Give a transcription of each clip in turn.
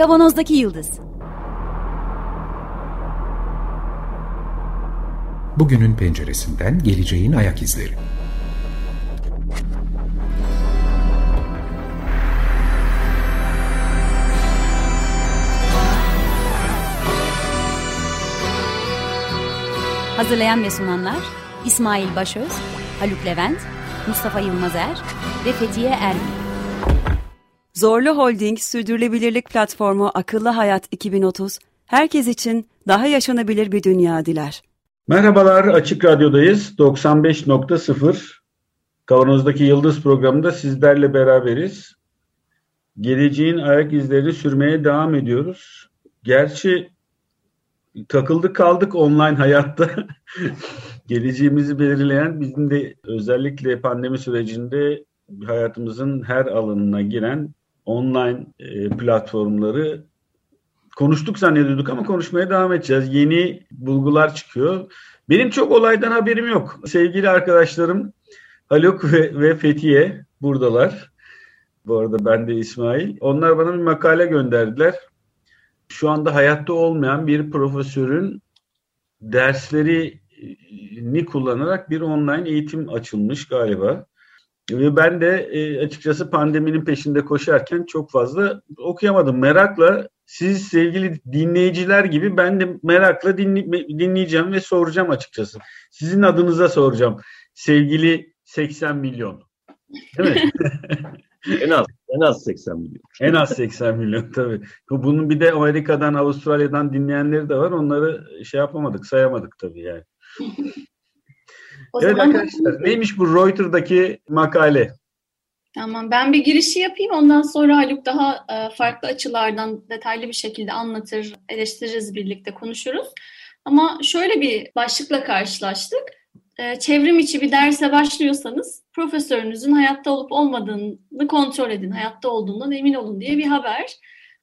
Kavanozdaki Yıldız Bugünün penceresinden geleceğin ayak izleri. Hazırlayan ve sunanlar İsmail Başöz, Haluk Levent, Mustafa Yılmazer ve Fethiye Erbil. Zorlu Holding Sürdürülebilirlik Platformu Akıllı Hayat 2030, herkes için daha yaşanabilir bir dünya diler. Merhabalar, Açık Radyo'dayız. 95.0 Kavanoz'daki Yıldız programında sizlerle beraberiz. Geleceğin ayak izlerini sürmeye devam ediyoruz. Gerçi takıldık kaldık online hayatta. Geleceğimizi belirleyen bizim de özellikle pandemi sürecinde hayatımızın her alanına giren online e, platformları konuştuk zannediyorduk ama konuşmaya devam edeceğiz. Yeni bulgular çıkıyor. Benim çok olaydan haberim yok. Sevgili arkadaşlarım Haluk ve, ve Fethiye buradalar. Bu arada ben de İsmail. Onlar bana bir makale gönderdiler. Şu anda hayatta olmayan bir profesörün derslerini kullanarak bir online eğitim açılmış galiba. Ben de e, açıkçası pandeminin peşinde koşarken çok fazla okuyamadım. Merakla siz sevgili dinleyiciler gibi ben de merakla dinley- dinleyeceğim ve soracağım açıkçası. Sizin adınıza soracağım. Sevgili 80 milyon. Değil mi? en az en az 80 milyon. En az 80 milyon tabii. Bunun bir de Amerika'dan, Avustralya'dan dinleyenleri de var. Onları şey yapamadık, sayamadık tabii yani. O evet zaman arkadaşlar neymiş bu Reuters'daki makale? Tamam ben bir girişi yapayım ondan sonra Haluk daha e, farklı açılardan detaylı bir şekilde anlatır, eleştiririz birlikte konuşuruz. Ama şöyle bir başlıkla karşılaştık. E, çevrim içi bir derse başlıyorsanız profesörünüzün hayatta olup olmadığını kontrol edin, hayatta olduğundan emin olun diye bir haber.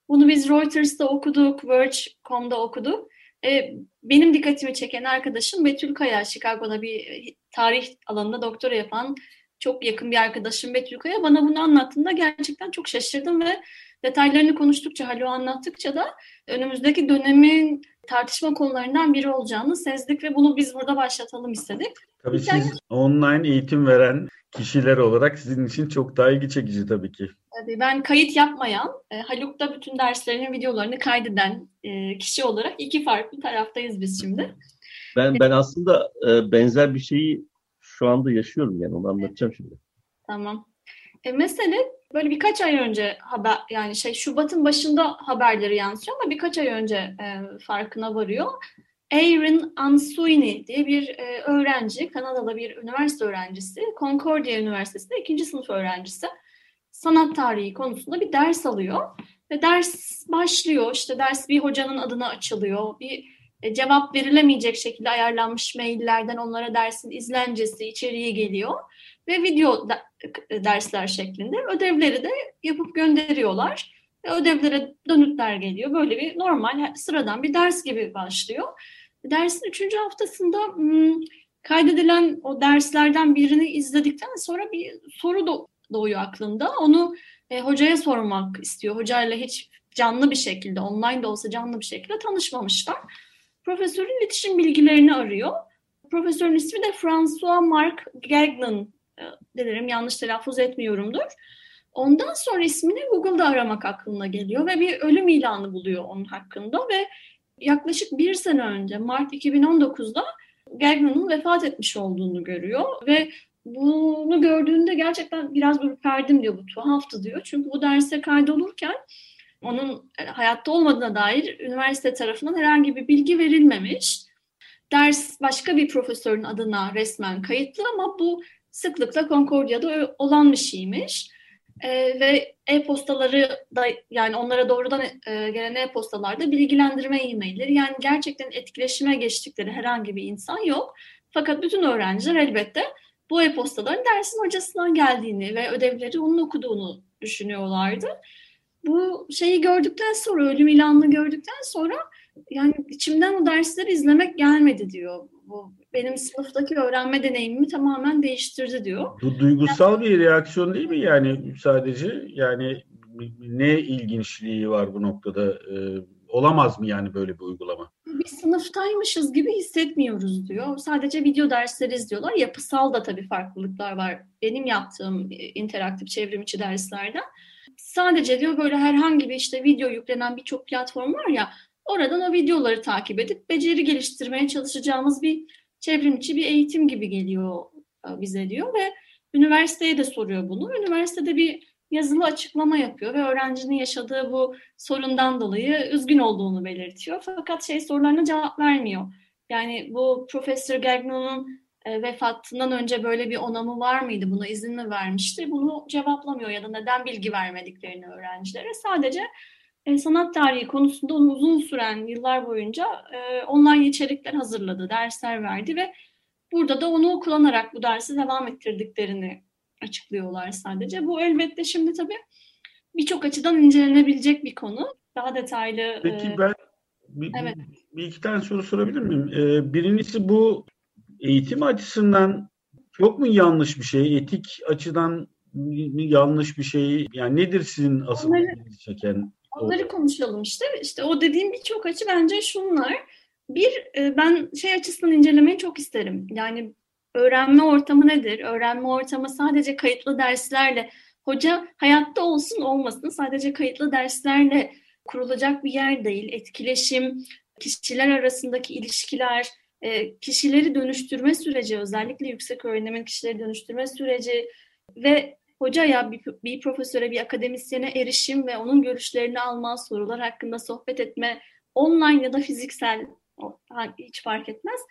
Bunu biz Reuters'ta okuduk, Verge.com'da okuduk. E, benim dikkatimi çeken arkadaşım Betül Kaya, Chicago'da bir tarih alanında doktora yapan çok yakın bir arkadaşım Betül Kaya. Bana bunu anlattığında gerçekten çok şaşırdım ve detaylarını konuştukça, Halo anlattıkça da önümüzdeki dönemin tartışma konularından biri olacağını sezdik ve bunu biz burada başlatalım istedik. Tabii siz online eğitim veren kişiler olarak sizin için çok daha ilgi çekici tabii ki. Tabii ben kayıt yapmayan, e, Haluk da bütün derslerinin videolarını kaydeden e, kişi olarak iki farklı taraftayız biz şimdi. Ben ben aslında e, benzer bir şeyi şu anda yaşıyorum yani onu anlatacağım şimdi. Tamam. E, mesele böyle birkaç ay önce haber yani şey Şubat'ın başında haberleri yansıyor ama birkaç ay önce e, farkına varıyor. Erin Ansuini diye bir e, öğrenci, Kanadalı bir üniversite öğrencisi, Concordia Üniversitesi'nde ikinci sınıf öğrencisi. Sanat tarihi konusunda bir ders alıyor ve ders başlıyor. İşte ders bir hocanın adına açılıyor. Bir e, cevap verilemeyecek şekilde ayarlanmış maillerden onlara dersin izlencesi, içeriği geliyor ve video e, dersler şeklinde ödevleri de yapıp gönderiyorlar. Ve ödevlere dönütler geliyor. Böyle bir normal, sıradan bir ders gibi başlıyor. Dersin üçüncü haftasında kaydedilen o derslerden birini izledikten sonra bir soru doğuyor aklında. Onu e, hocaya sormak istiyor. Hocayla hiç canlı bir şekilde, online de olsa canlı bir şekilde tanışmamışlar. Profesörün iletişim bilgilerini arıyor. Profesörün ismi de François Marc Gagnon. E, Dilerim yanlış telaffuz etmiyorumdur. Ondan sonra ismini Google'da aramak aklına geliyor ve bir ölüm ilanı buluyor onun hakkında ve yaklaşık bir sene önce Mart 2019'da Gagnon'un vefat etmiş olduğunu görüyor ve bunu gördüğünde gerçekten biraz ürperdim diyor bu tuhaftı diyor. Çünkü bu derse kaydolurken onun hayatta olmadığına dair üniversite tarafından herhangi bir bilgi verilmemiş. Ders başka bir profesörün adına resmen kayıtlı ama bu sıklıkla Concordia'da olan bir şeymiş. E, ve e-postaları da yani onlara doğrudan e, gelen e-postalarda bilgilendirme e-mailleri yani gerçekten etkileşime geçtikleri herhangi bir insan yok. Fakat bütün öğrenciler elbette bu e-postaların dersin hocasından geldiğini ve ödevleri onun okuduğunu düşünüyorlardı. Bu şeyi gördükten sonra, ölüm ilanını gördükten sonra yani içimden o dersleri izlemek gelmedi diyor. Bu benim sınıftaki öğrenme deneyimimi tamamen değiştirdi diyor. Bu duygusal bir reaksiyon değil mi yani sadece? Yani ne ilginçliği var bu noktada? E, olamaz mı yani böyle bir uygulama? Bir sınıftaymışız gibi hissetmiyoruz diyor. Sadece video dersleri izliyorlar. Yapısal da tabii farklılıklar var. Benim yaptığım interaktif çevrim içi derslerden. Sadece diyor böyle herhangi bir işte video yüklenen birçok platform var ya oradan o videoları takip edip beceri geliştirmeye çalışacağımız bir çevrimçi bir eğitim gibi geliyor bize diyor ve üniversiteye de soruyor bunu. Üniversitede bir yazılı açıklama yapıyor ve öğrencinin yaşadığı bu sorundan dolayı üzgün olduğunu belirtiyor. Fakat şey sorularına cevap vermiyor. Yani bu Profesör Gagnon'un e, vefatından önce böyle bir onamı var mıydı? Buna izin mi vermişti? Bunu cevaplamıyor ya da neden bilgi vermediklerini öğrencilere. Sadece e, sanat tarihi konusunda uzun süren yıllar boyunca e, online içerikler hazırladı, dersler verdi ve burada da onu kullanarak bu dersi devam ettirdiklerini açıklıyorlar sadece. Bu elbette şimdi tabii birçok açıdan incelenebilecek bir konu. Daha detaylı. Peki ben bir, evet. bir iki tane soru sorabilir miyim? Ee, birincisi bu eğitim açısından çok mu yanlış bir şey? Etik açıdan yanlış bir şey? Yani nedir sizin asıl onları, çeken? Onları konuşalım işte. İşte o dediğim birçok açı bence şunlar. Bir, e, ben şey açısından incelemeyi çok isterim. Yani öğrenme ortamı nedir? Öğrenme ortamı sadece kayıtlı derslerle, hoca hayatta olsun olmasın sadece kayıtlı derslerle kurulacak bir yer değil. Etkileşim, kişiler arasındaki ilişkiler, e, kişileri dönüştürme süreci, özellikle yüksek öğrenimin kişileri dönüştürme süreci ve hocaya, bir, bir profesöre, bir akademisyene erişim ve onun görüşlerini alma, sorular hakkında sohbet etme, online ya da fiziksel hiç fark etmez.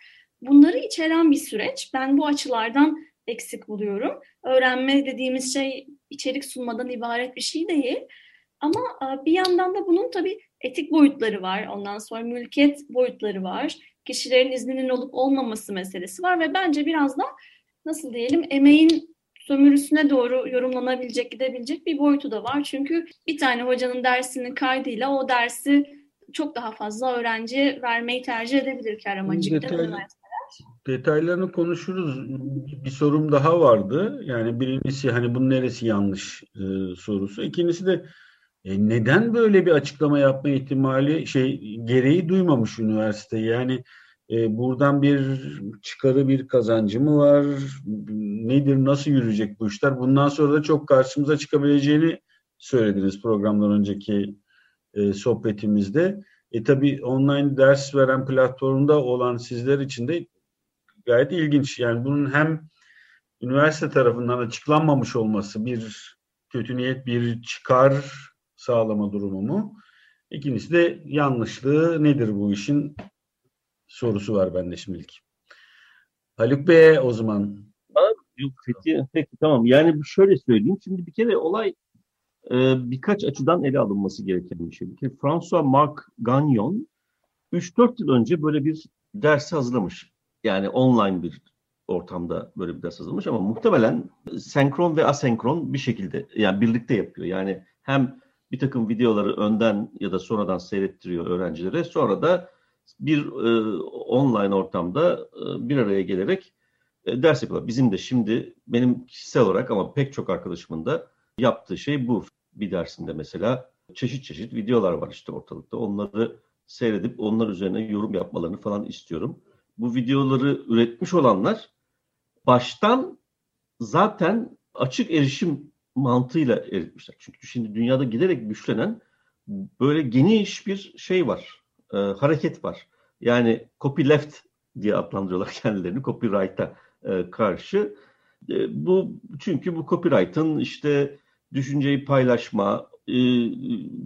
Bunları içeren bir süreç. Ben bu açılardan eksik buluyorum. Öğrenme dediğimiz şey içerik sunmadan ibaret bir şey değil. Ama bir yandan da bunun tabii etik boyutları var. Ondan sonra mülkiyet boyutları var. Kişilerin izninin olup olmaması meselesi var ve bence biraz da nasıl diyelim emeğin sömürüsüne doğru yorumlanabilecek, gidebilecek bir boyutu da var. Çünkü bir tane hocanın dersinin kaydıyla o dersi çok daha fazla öğrenci vermeyi tercih edebilir kar amacıyla. Detaylı, detaylarını konuşuruz. Bir sorum daha vardı. Yani birincisi hani bunun neresi yanlış e, sorusu. İkincisi de e, neden böyle bir açıklama yapma ihtimali şey gereği duymamış üniversite? Yani e, buradan bir çıkarı bir kazancı mı var? Nedir? Nasıl yürüyecek bu işler? Bundan sonra da çok karşımıza çıkabileceğini söylediniz programdan önceki e, sohbetimizde. E tabi online ders veren platformda olan sizler için de gayet ilginç. Yani bunun hem üniversite tarafından açıklanmamış olması bir kötü niyet, bir çıkar sağlama durumu mu? İkincisi de yanlışlığı nedir bu işin sorusu var bende şimdilik. Haluk Bey o zaman. Yok peki, peki tamam. Yani şöyle söyleyeyim. Şimdi bir kere olay e, birkaç açıdan ele alınması gereken bir şey. Bir kere François Marc Gagnon 3-4 yıl önce böyle bir dersi hazırlamış. Yani online bir ortamda böyle bir ders hazırlamış ama muhtemelen senkron ve asenkron bir şekilde yani birlikte yapıyor. Yani hem bir takım videoları önden ya da sonradan seyrettiriyor öğrencilere. Sonra da bir e, online ortamda e, bir araya gelerek e, ders yapıyorlar. Bizim de şimdi benim kişisel olarak ama pek çok arkadaşımın da yaptığı şey bu. Bir dersinde mesela çeşit çeşit videolar var işte ortalıkta. Onları seyredip onlar üzerine yorum yapmalarını falan istiyorum bu videoları üretmiş olanlar baştan zaten açık erişim mantığıyla eritmişler. Çünkü şimdi dünyada giderek güçlenen böyle geniş bir şey var, e, hareket var. Yani copyleft diye adlandırıyorlar kendilerini copyright'a e, karşı. E, bu çünkü bu copyright'ın işte düşünceyi paylaşma, e,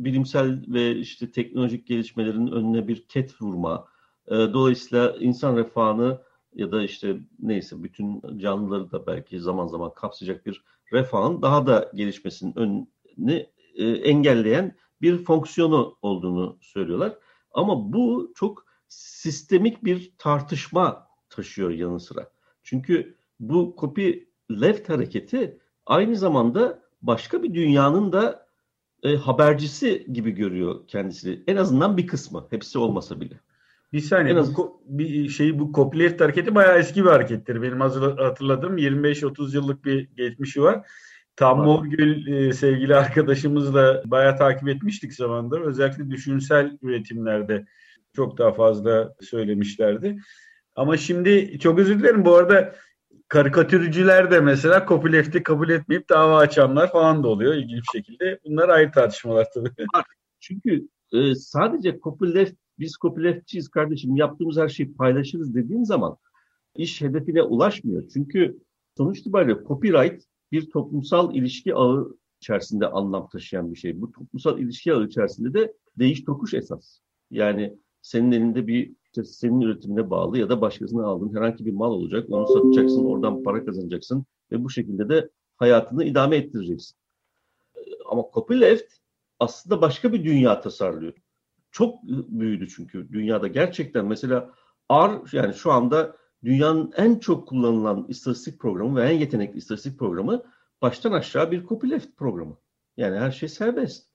bilimsel ve işte teknolojik gelişmelerin önüne bir ket vurma, ee, dolayısıyla insan refahını ya da işte neyse bütün canlıları da belki zaman zaman kapsayacak bir refahın daha da gelişmesinin önünü e, engelleyen bir fonksiyonu olduğunu söylüyorlar. Ama bu çok sistemik bir tartışma taşıyor yanı sıra. Çünkü bu copy left hareketi aynı zamanda başka bir dünyanın da e, habercisi gibi görüyor kendisini. En azından bir kısmı. Hepsi olmasa bile. Bir saniye. Bu, bir şey bu copyleft hareketi bayağı eski bir harekettir. Benim hatırladığım 25-30 yıllık bir geçmişi var. Tam Morgül e, sevgili arkadaşımızla bayağı takip etmiştik zamanda. Özellikle düşünsel üretimlerde çok daha fazla söylemişlerdi. Ama şimdi çok özür dilerim bu arada karikatürcüler de mesela copyleft'i kabul etmeyip dava açanlar falan da oluyor ilginç bir şekilde. Bunlar ayrı tartışmalar tabii. Çünkü e, sadece copyleft, biz copyleftçiyiz kardeşim yaptığımız her şeyi paylaşırız dediğin zaman iş hedefine ulaşmıyor. Çünkü sonuç itibariyle copyright bir toplumsal ilişki ağı içerisinde anlam taşıyan bir şey. Bu toplumsal ilişki ağı içerisinde de değiş tokuş esas. Yani senin elinde bir işte senin üretimine bağlı ya da başkasına aldığın herhangi bir mal olacak. Onu satacaksın, oradan para kazanacaksın ve bu şekilde de hayatını idame ettireceksin. Ama copyleft aslında başka bir dünya tasarlıyor. Çok büyüdü çünkü dünyada gerçekten mesela R yani şu anda dünyanın en çok kullanılan istatistik programı ve en yetenekli istatistik programı baştan aşağı bir copyleft programı. Yani her şey serbest.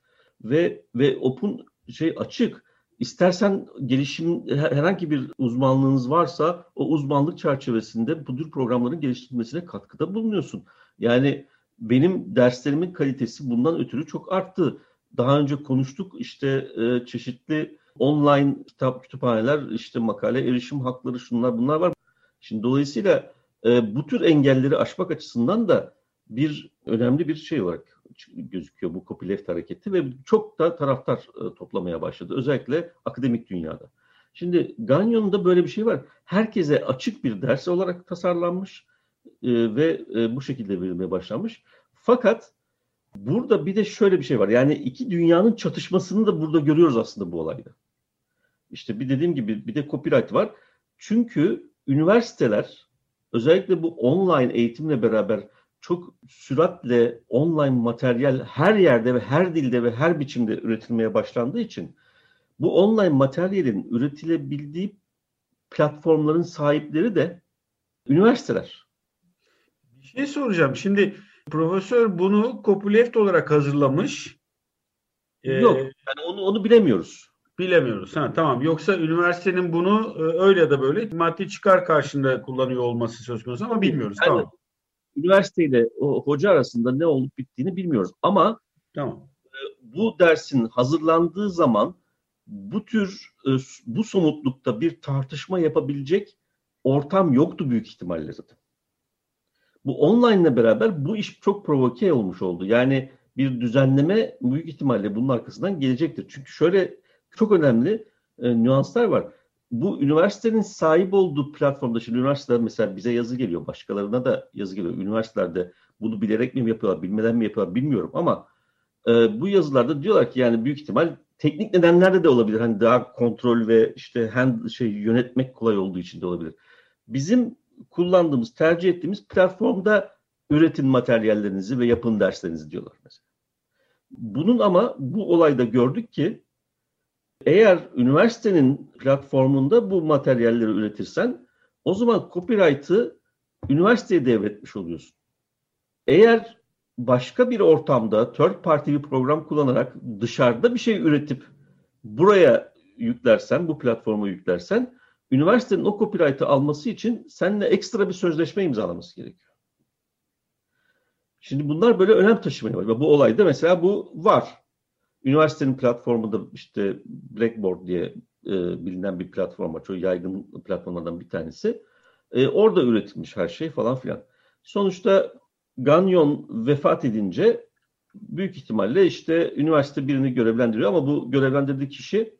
Ve ve open şey açık. İstersen gelişim herhangi bir uzmanlığınız varsa o uzmanlık çerçevesinde bu tür programların geliştirilmesine katkıda bulunuyorsun. Yani benim derslerimin kalitesi bundan ötürü çok arttı. Daha önce konuştuk işte e, çeşitli online kitap kütüphaneler, işte makale erişim hakları şunlar bunlar var. Şimdi dolayısıyla e, bu tür engelleri aşmak açısından da bir önemli bir şey olarak gözüküyor bu copyleft hareketi ve çok da taraftar e, toplamaya başladı. Özellikle akademik dünyada. Şimdi Gagnon'da böyle bir şey var. Herkese açık bir ders olarak tasarlanmış e, ve e, bu şekilde verilmeye başlanmış. Fakat burada bir de şöyle bir şey var. Yani iki dünyanın çatışmasını da burada görüyoruz aslında bu olayda. İşte bir dediğim gibi bir de copyright var. Çünkü üniversiteler özellikle bu online eğitimle beraber çok süratle online materyal her yerde ve her dilde ve her biçimde üretilmeye başlandığı için bu online materyalin üretilebildiği platformların sahipleri de üniversiteler. Bir şey soracağım. Şimdi profesör bunu copyleft olarak hazırlamış. Yok. Yani onu onu bilemiyoruz. Bilemiyoruz. Ha, tamam. Yoksa üniversitenin bunu e, öyle ya da böyle maddi çıkar karşında kullanıyor olması söz konusu ama bilmiyoruz. Yani, tamam. Üniversiteyle o hoca arasında ne olup bittiğini bilmiyoruz. Ama tamam. E, bu dersin hazırlandığı zaman bu tür e, bu somutlukta bir tartışma yapabilecek ortam yoktu büyük ihtimalle zaten. Bu online ile beraber bu iş çok provoke olmuş oldu. Yani bir düzenleme büyük ihtimalle bunun arkasından gelecektir. Çünkü şöyle çok önemli e, nüanslar var. Bu üniversitenin sahip olduğu platformda şimdi üniversiteler mesela bize yazı geliyor, başkalarına da yazı geliyor. Üniversitelerde bunu bilerek mi yapıyorlar, bilmeden mi yapıyorlar bilmiyorum ama e, bu yazılarda diyorlar ki yani büyük ihtimal teknik nedenlerde de olabilir. Hani daha kontrol ve işte hand şey yönetmek kolay olduğu için de olabilir. Bizim kullandığımız, tercih ettiğimiz platformda üretin materyallerinizi ve yapın derslerinizi diyorlar mesela. Bunun ama bu olayda gördük ki eğer üniversitenin platformunda bu materyalleri üretirsen o zaman copyright'ı üniversiteye devretmiş oluyorsun. Eğer başka bir ortamda third party bir program kullanarak dışarıda bir şey üretip buraya yüklersen, bu platforma yüklersen üniversitenin o copyright'ı alması için seninle ekstra bir sözleşme imzalaması gerekiyor. Şimdi bunlar böyle önem taşımaya başlıyor. Bu olayda mesela bu var. Üniversitenin platformunda işte Blackboard diye e, bilinen bir platform var. Çok yaygın platformlardan bir tanesi. E, orada üretilmiş her şey falan filan. Sonuçta Gagnon vefat edince büyük ihtimalle işte üniversite birini görevlendiriyor ama bu görevlendirdiği kişi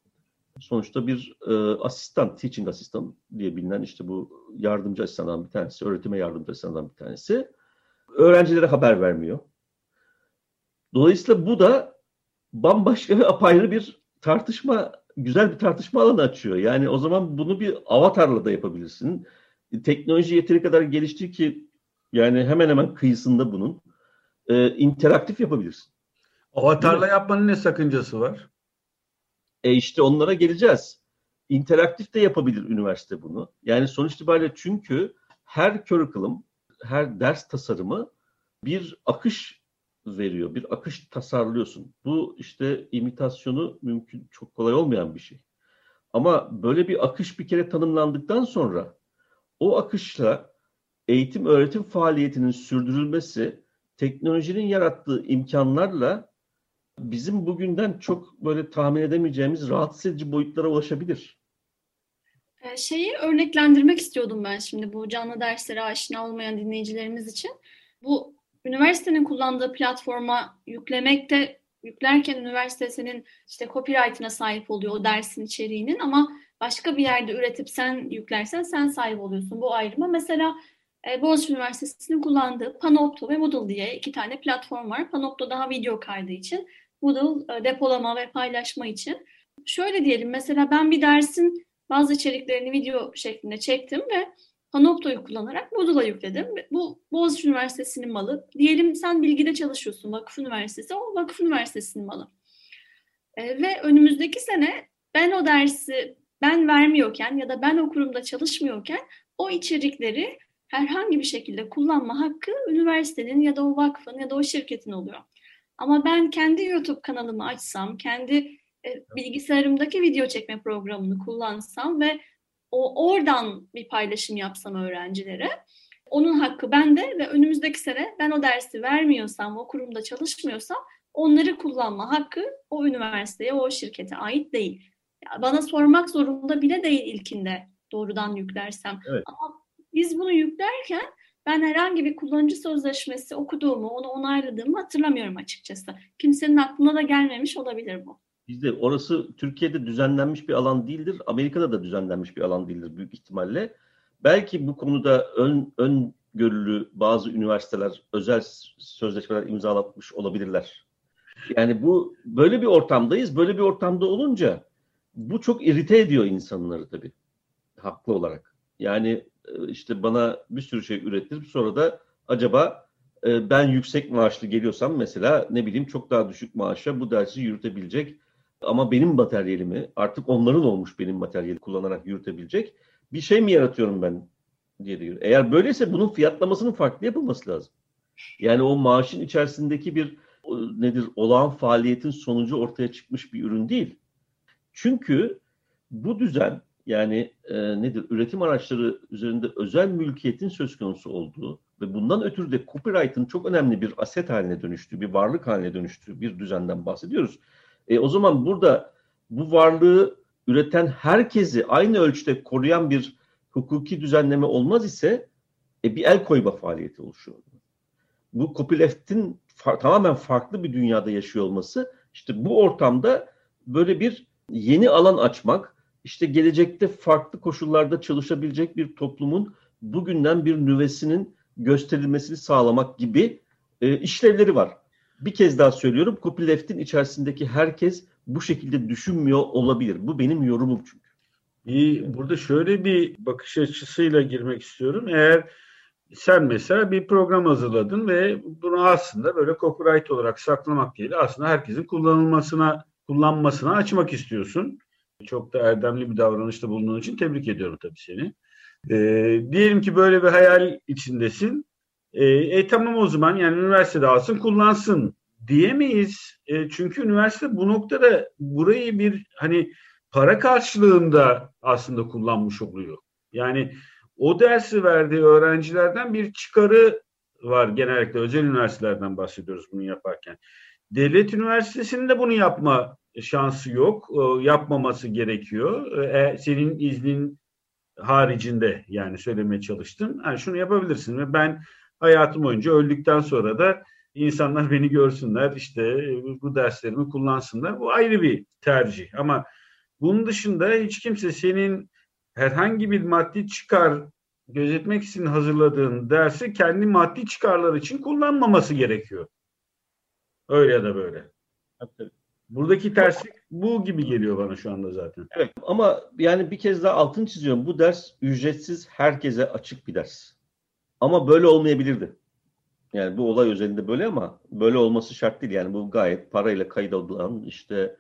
sonuçta bir e, asistan, teaching asistan diye bilinen işte bu yardımcı asistandan bir tanesi, öğretime yardımcı asistandan bir tanesi. Öğrencilere haber vermiyor. Dolayısıyla bu da bambaşka ve apayrı bir tartışma, güzel bir tartışma alanı açıyor. Yani o zaman bunu bir avatarla da yapabilirsin. Teknoloji yeteri kadar gelişti ki yani hemen hemen kıyısında bunun e, interaktif yapabilirsin. Avatarla yapmanın ne sakıncası var? E işte onlara geleceğiz. İnteraktif de yapabilir üniversite bunu. Yani sonuç itibariyle çünkü her curriculum, her ders tasarımı bir akış veriyor. Bir akış tasarlıyorsun. Bu işte imitasyonu mümkün çok kolay olmayan bir şey. Ama böyle bir akış bir kere tanımlandıktan sonra o akışla eğitim öğretim faaliyetinin sürdürülmesi teknolojinin yarattığı imkanlarla bizim bugünden çok böyle tahmin edemeyeceğimiz rahatsız edici boyutlara ulaşabilir. Ee, şeyi örneklendirmek istiyordum ben şimdi bu canlı derslere aşina olmayan dinleyicilerimiz için. Bu üniversitenin kullandığı platforma yüklemekte yüklerken üniversite senin işte copyright'ına sahip oluyor o dersin içeriğinin ama başka bir yerde üretip sen yüklersen sen sahip oluyorsun bu ayrıma. Mesela e, Boğaziçi Üniversitesi'nin kullandığı Panopto ve Moodle diye iki tane platform var. Panopto daha video kaydı için, Moodle e, depolama ve paylaşma için. Şöyle diyelim mesela ben bir dersin bazı içeriklerini video şeklinde çektim ve Panopto'yu kullanarak Moodle'a yükledim. Bu Boğaziçi Üniversitesi'nin malı. Diyelim sen bilgide çalışıyorsun Vakıf Üniversitesi, o Vakıf Üniversitesi'nin malı. E, ve önümüzdeki sene ben o dersi ben vermiyorken ya da ben o kurumda çalışmıyorken o içerikleri herhangi bir şekilde kullanma hakkı üniversitenin ya da o vakfın ya da o şirketin oluyor. Ama ben kendi YouTube kanalımı açsam, kendi e, bilgisayarımdaki video çekme programını kullansam ve o oradan bir paylaşım yapsam öğrencilere, onun hakkı bende ve önümüzdeki sene ben o dersi vermiyorsam, o kurumda çalışmıyorsam onları kullanma hakkı o üniversiteye, o şirkete ait değil. bana sormak zorunda bile değil ilkinde doğrudan yüklersem. Evet. Ama biz bunu yüklerken ben herhangi bir kullanıcı sözleşmesi okuduğumu, onu onayladığımı hatırlamıyorum açıkçası. Kimsenin aklına da gelmemiş olabilir bu. Bizde orası Türkiye'de düzenlenmiş bir alan değildir. Amerika'da da düzenlenmiş bir alan değildir büyük ihtimalle. Belki bu konuda ön, ön görülü bazı üniversiteler özel sözleşmeler imzalatmış olabilirler. Yani bu böyle bir ortamdayız. Böyle bir ortamda olunca bu çok irite ediyor insanları tabii. Haklı olarak. Yani e, işte bana bir sürü şey ürettirip sonra da acaba e, ben yüksek maaşlı geliyorsam mesela ne bileyim çok daha düşük maaşa bu dersi yürütebilecek ama benim materyalimi artık onların olmuş benim materyali kullanarak yürütebilecek bir şey mi yaratıyorum ben diye diyor. Eğer böyleyse bunun fiyatlamasının farklı yapılması lazım. Yani o maaşın içerisindeki bir nedir olağan faaliyetin sonucu ortaya çıkmış bir ürün değil. Çünkü bu düzen yani e, nedir üretim araçları üzerinde özel mülkiyetin söz konusu olduğu ve bundan ötürü de copyright'ın çok önemli bir aset haline dönüştüğü, bir varlık haline dönüştüğü bir düzenden bahsediyoruz. E, o zaman burada bu varlığı üreten herkesi aynı ölçüde koruyan bir hukuki düzenleme olmaz ise e, bir el koyma faaliyeti oluşuyor. Bu copyleft'in fa- tamamen farklı bir dünyada yaşıyor olması işte bu ortamda böyle bir yeni alan açmak, işte gelecekte farklı koşullarda çalışabilecek bir toplumun bugünden bir nüvesinin gösterilmesini sağlamak gibi e, işlevleri var. Bir kez daha söylüyorum, copyleft'in içerisindeki herkes bu şekilde düşünmüyor olabilir. Bu benim yorumum çünkü. Burada şöyle bir bakış açısıyla girmek istiyorum. Eğer sen mesela bir program hazırladın ve bunu aslında böyle copyright olarak saklamak değil, aslında herkesin kullanılmasına, kullanmasına açmak istiyorsun. Çok da erdemli bir davranışta bulunduğun için tebrik ediyorum tabii seni. E, diyelim ki böyle bir hayal içindesin. E, e tamam o zaman yani üniversitede alsın kullansın diyemeyiz. E, çünkü üniversite bu noktada burayı bir hani para karşılığında aslında kullanmış oluyor. Yani o dersi verdiği öğrencilerden bir çıkarı var genellikle özel üniversitelerden bahsediyoruz bunu yaparken. Devlet üniversitesinin de bunu yapma şansı yok. E, yapmaması gerekiyor. E, senin iznin haricinde yani söylemeye çalıştım. Yani şunu yapabilirsin ve ben hayatım boyunca öldükten sonra da insanlar beni görsünler işte bu derslerimi kullansınlar. Bu ayrı bir tercih ama bunun dışında hiç kimse senin herhangi bir maddi çıkar gözetmek için hazırladığın dersi kendi maddi çıkarlar için kullanmaması gerekiyor. Öyle ya da böyle. Buradaki terslik bu gibi geliyor bana şu anda zaten. Evet ama yani bir kez daha altını çiziyorum. Bu ders ücretsiz herkese açık bir ders. Ama böyle olmayabilirdi. Yani bu olay özelinde böyle ama böyle olması şart değil. Yani bu gayet parayla kaydedilen işte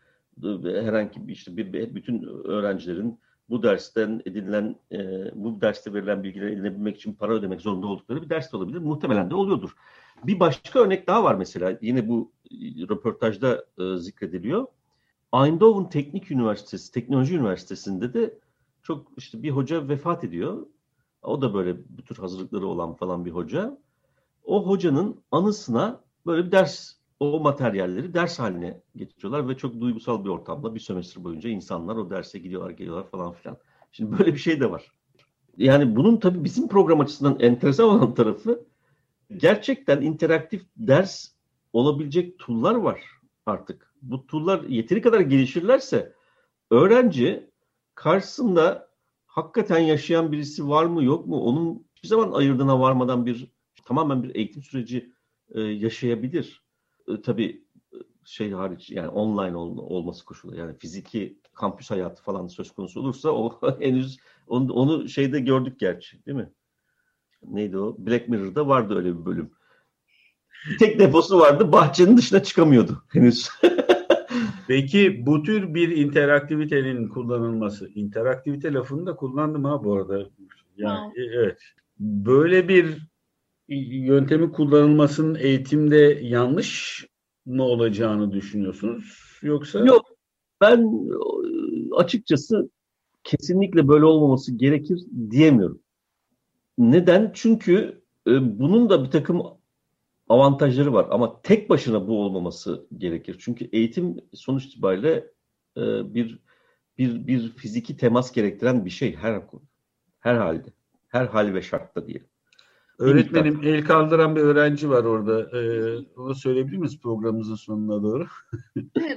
herhangi bir işte bir, bütün öğrencilerin bu dersten edilen e, bu derste verilen bilgileri edinebilmek için para ödemek zorunda oldukları bir ders de olabilir. Muhtemelen de oluyordur. Bir başka örnek daha var mesela. Yine bu röportajda e, zikrediliyor. Eindhoven Teknik Üniversitesi, Teknoloji Üniversitesi'nde de çok işte bir hoca vefat ediyor. O da böyle bu tür hazırlıkları olan falan bir hoca. o hocanın anısına böyle bir ders, o materyalleri ders haline getiriyorlar ve çok duygusal bir ortamda bir sömestr boyunca insanlar o derse gidiyorlar, geliyorlar falan filan. Şimdi böyle bir şey de var. Yani bunun tabii bizim program açısından enteresan olan tarafı gerçekten interaktif ders olabilecek tool'lar var artık. Bu tool'lar yeteri kadar gelişirlerse öğrenci karşısında hakikaten yaşayan birisi var mı yok mu onun bir zaman ayırdığına varmadan bir tamamen bir eğitim süreci e, yaşayabilir. E, tabii e, şey hariç yani online ol, olması koşulu yani fiziki kampüs hayatı falan söz konusu olursa o henüz onu, onu şeyde gördük gerçi değil mi? Neydi o? Black Mirror'da vardı öyle bir bölüm. Tek deposu vardı. Bahçenin dışına çıkamıyordu henüz. Peki bu tür bir interaktivitenin kullanılması, interaktivite lafını da kullandım ha bu arada. Yani Wow. evet. Böyle bir yöntemin kullanılmasının eğitimde yanlış mı olacağını düşünüyorsunuz? Yoksa Yok. Ben açıkçası kesinlikle böyle olmaması gerekir diyemiyorum. Neden? Çünkü bunun da bir takım avantajları var ama tek başına bu olmaması gerekir. Çünkü eğitim sonuç itibariyle e, bir bir bir fiziki temas gerektiren bir şey her her halde. Her hal ve şartta diyelim. öğretmenim el kaldıran bir öğrenci var orada. Ee, onu söyleyebilir miyiz programımızın sonuna doğru?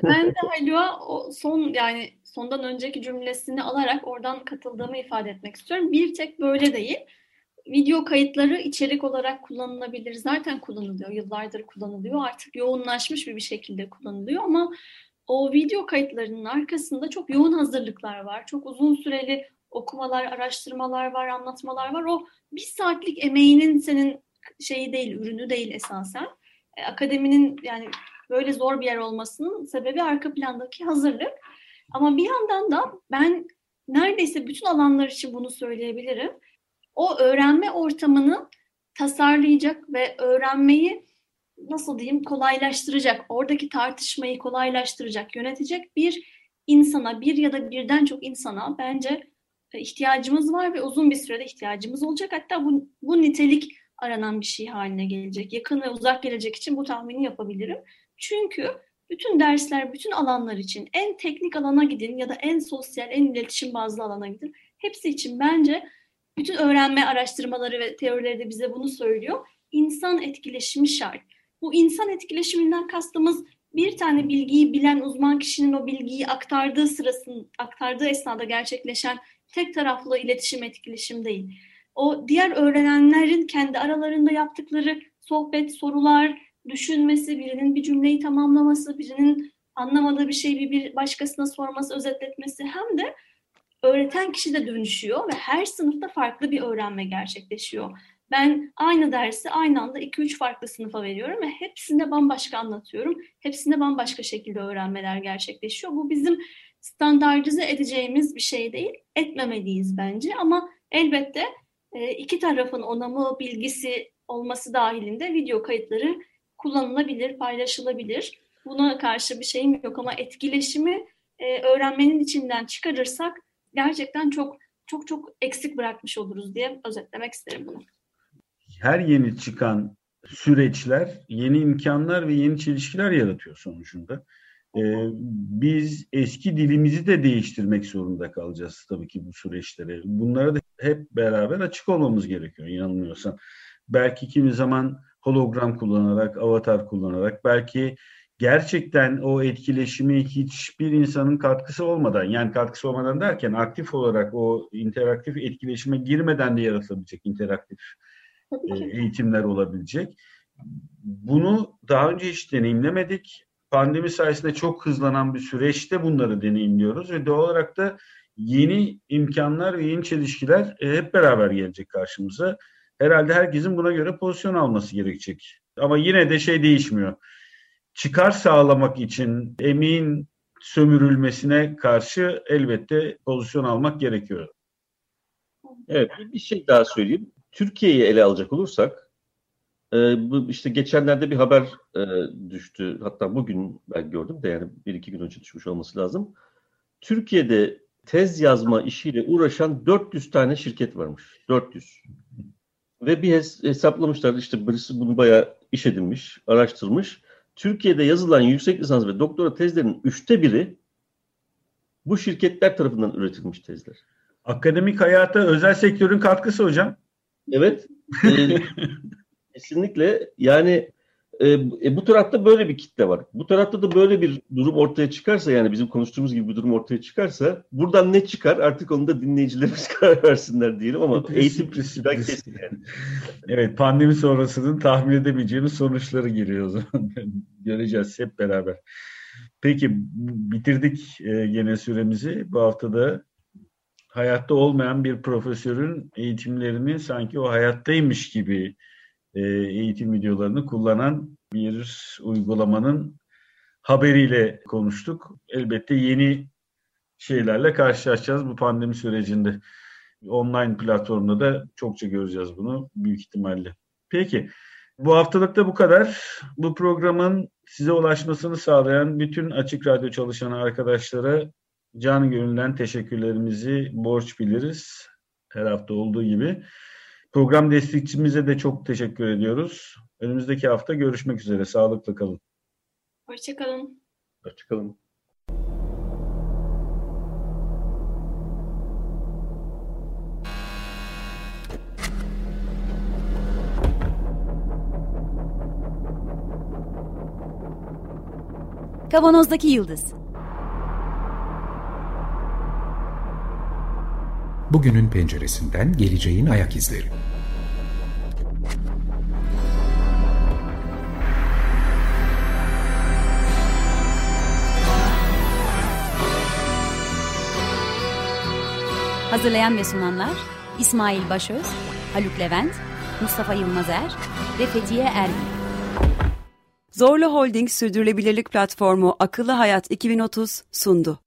Ben de Haluk'a o son yani sondan önceki cümlesini alarak oradan katıldığımı ifade etmek istiyorum. Bir tek böyle değil. Video kayıtları içerik olarak kullanılabilir. Zaten kullanılıyor. Yıllardır kullanılıyor. Artık yoğunlaşmış bir bir şekilde kullanılıyor ama o video kayıtlarının arkasında çok yoğun hazırlıklar var. Çok uzun süreli okumalar, araştırmalar var, anlatmalar var. O bir saatlik emeğinin senin şeyi değil, ürünü değil esasen. E, akademinin yani böyle zor bir yer olmasının sebebi arka plandaki hazırlık. Ama bir yandan da ben neredeyse bütün alanlar için bunu söyleyebilirim. O öğrenme ortamını tasarlayacak ve öğrenmeyi nasıl diyeyim kolaylaştıracak, oradaki tartışmayı kolaylaştıracak, yönetecek bir insana, bir ya da birden çok insana bence e, ihtiyacımız var ve uzun bir sürede ihtiyacımız olacak. Hatta bu, bu nitelik aranan bir şey haline gelecek. Yakın ve uzak gelecek için bu tahmini yapabilirim. Çünkü bütün dersler, bütün alanlar için en teknik alana gidin ya da en sosyal, en iletişim bazlı alana gidin. Hepsi için bence bütün öğrenme araştırmaları ve teorileri de bize bunu söylüyor. İnsan etkileşimi şart. Bu insan etkileşiminden kastımız bir tane bilgiyi bilen uzman kişinin o bilgiyi aktardığı sırasın, aktardığı esnada gerçekleşen tek taraflı iletişim etkileşim değil. O diğer öğrenenlerin kendi aralarında yaptıkları sohbet, sorular, düşünmesi, birinin bir cümleyi tamamlaması, birinin anlamadığı bir şeyi bir başkasına sorması, özetletmesi hem de öğreten kişi de dönüşüyor ve her sınıfta farklı bir öğrenme gerçekleşiyor. Ben aynı dersi aynı anda 2-3 farklı sınıfa veriyorum ve hepsinde bambaşka anlatıyorum. Hepsinde bambaşka şekilde öğrenmeler gerçekleşiyor. Bu bizim standartize edeceğimiz bir şey değil. Etmemeliyiz bence ama elbette e, iki tarafın onamı, bilgisi olması dahilinde video kayıtları kullanılabilir, paylaşılabilir. Buna karşı bir şeyim yok ama etkileşimi e, öğrenmenin içinden çıkarırsak gerçekten çok çok çok eksik bırakmış oluruz diye özetlemek isterim bunu. Her yeni çıkan süreçler yeni imkanlar ve yeni çelişkiler yaratıyor sonucunda. Ee, biz eski dilimizi de değiştirmek zorunda kalacağız tabii ki bu süreçlere. Bunlara da hep beraber açık olmamız gerekiyor inanmıyorsan. Belki kimi zaman hologram kullanarak, avatar kullanarak, belki gerçekten o etkileşimi hiçbir insanın katkısı olmadan, yani katkısı olmadan derken aktif olarak o interaktif etkileşime girmeden de yaratılabilecek interaktif e, eğitimler olabilecek. Bunu daha önce hiç deneyimlemedik. Pandemi sayesinde çok hızlanan bir süreçte bunları deneyimliyoruz ve doğal olarak da yeni imkanlar ve yeni çelişkiler e, hep beraber gelecek karşımıza. Herhalde herkesin buna göre pozisyon alması gerekecek. Ama yine de şey değişmiyor. Çıkar sağlamak için emeğin sömürülmesine karşı elbette pozisyon almak gerekiyor. Evet, bir- şey daha söyleyeyim. Türkiye'yi ele alacak olursak, e, işte geçenlerde bir haber e, düştü. Hatta bugün ben gördüm de yani bir iki gün önce düşmüş olması lazım. Türkiye'de tez yazma işiyle uğraşan 400 tane şirket varmış. 400. Ve bir hesaplamışlar işte birisi bunu bayağı iş edinmiş, araştırmış. Türkiye'de yazılan yüksek lisans ve doktora tezlerinin üçte biri bu şirketler tarafından üretilmiş tezler. Akademik hayata özel sektörün katkısı hocam. Evet. E, kesinlikle. Yani e, e, bu tarafta böyle bir kitle var. Bu tarafta da böyle bir durum ortaya çıkarsa yani bizim konuştuğumuz gibi bir durum ortaya çıkarsa buradan ne çıkar artık onu da dinleyicilerimiz karar versinler diyelim ama Sürpriz, eğitim sürpriz. kesin yani. Evet pandemi sonrasının tahmin edemeyeceğimiz sonuçları geliyor o zaman. Göreceğiz hep beraber. Peki bitirdik e, gene süremizi. Bu haftada hayatta olmayan bir profesörün eğitimlerini sanki o hayattaymış gibi e, eğitim videolarını kullanan bir uygulamanın haberiyle konuştuk. Elbette yeni şeylerle karşılaşacağız bu pandemi sürecinde. Online platformda da çokça göreceğiz bunu büyük ihtimalle. Peki bu haftalık da bu kadar. Bu programın size ulaşmasını sağlayan bütün Açık Radyo çalışan arkadaşlara can gönülden teşekkürlerimizi borç biliriz. Her hafta olduğu gibi. Program destekçimize de çok teşekkür ediyoruz. Önümüzdeki hafta görüşmek üzere. Sağlıklı kalın. Hoşçakalın. Hoşçakalın. Kavanozdaki Yıldız Bugünün penceresinden geleceğin ayak izleri. Hazırlayan ve sunanlar İsmail Başöz, Haluk Levent, Mustafa Yılmazer ve Fethiye Erbil. Zorlu Holding Sürdürülebilirlik Platformu Akıllı Hayat 2030 sundu.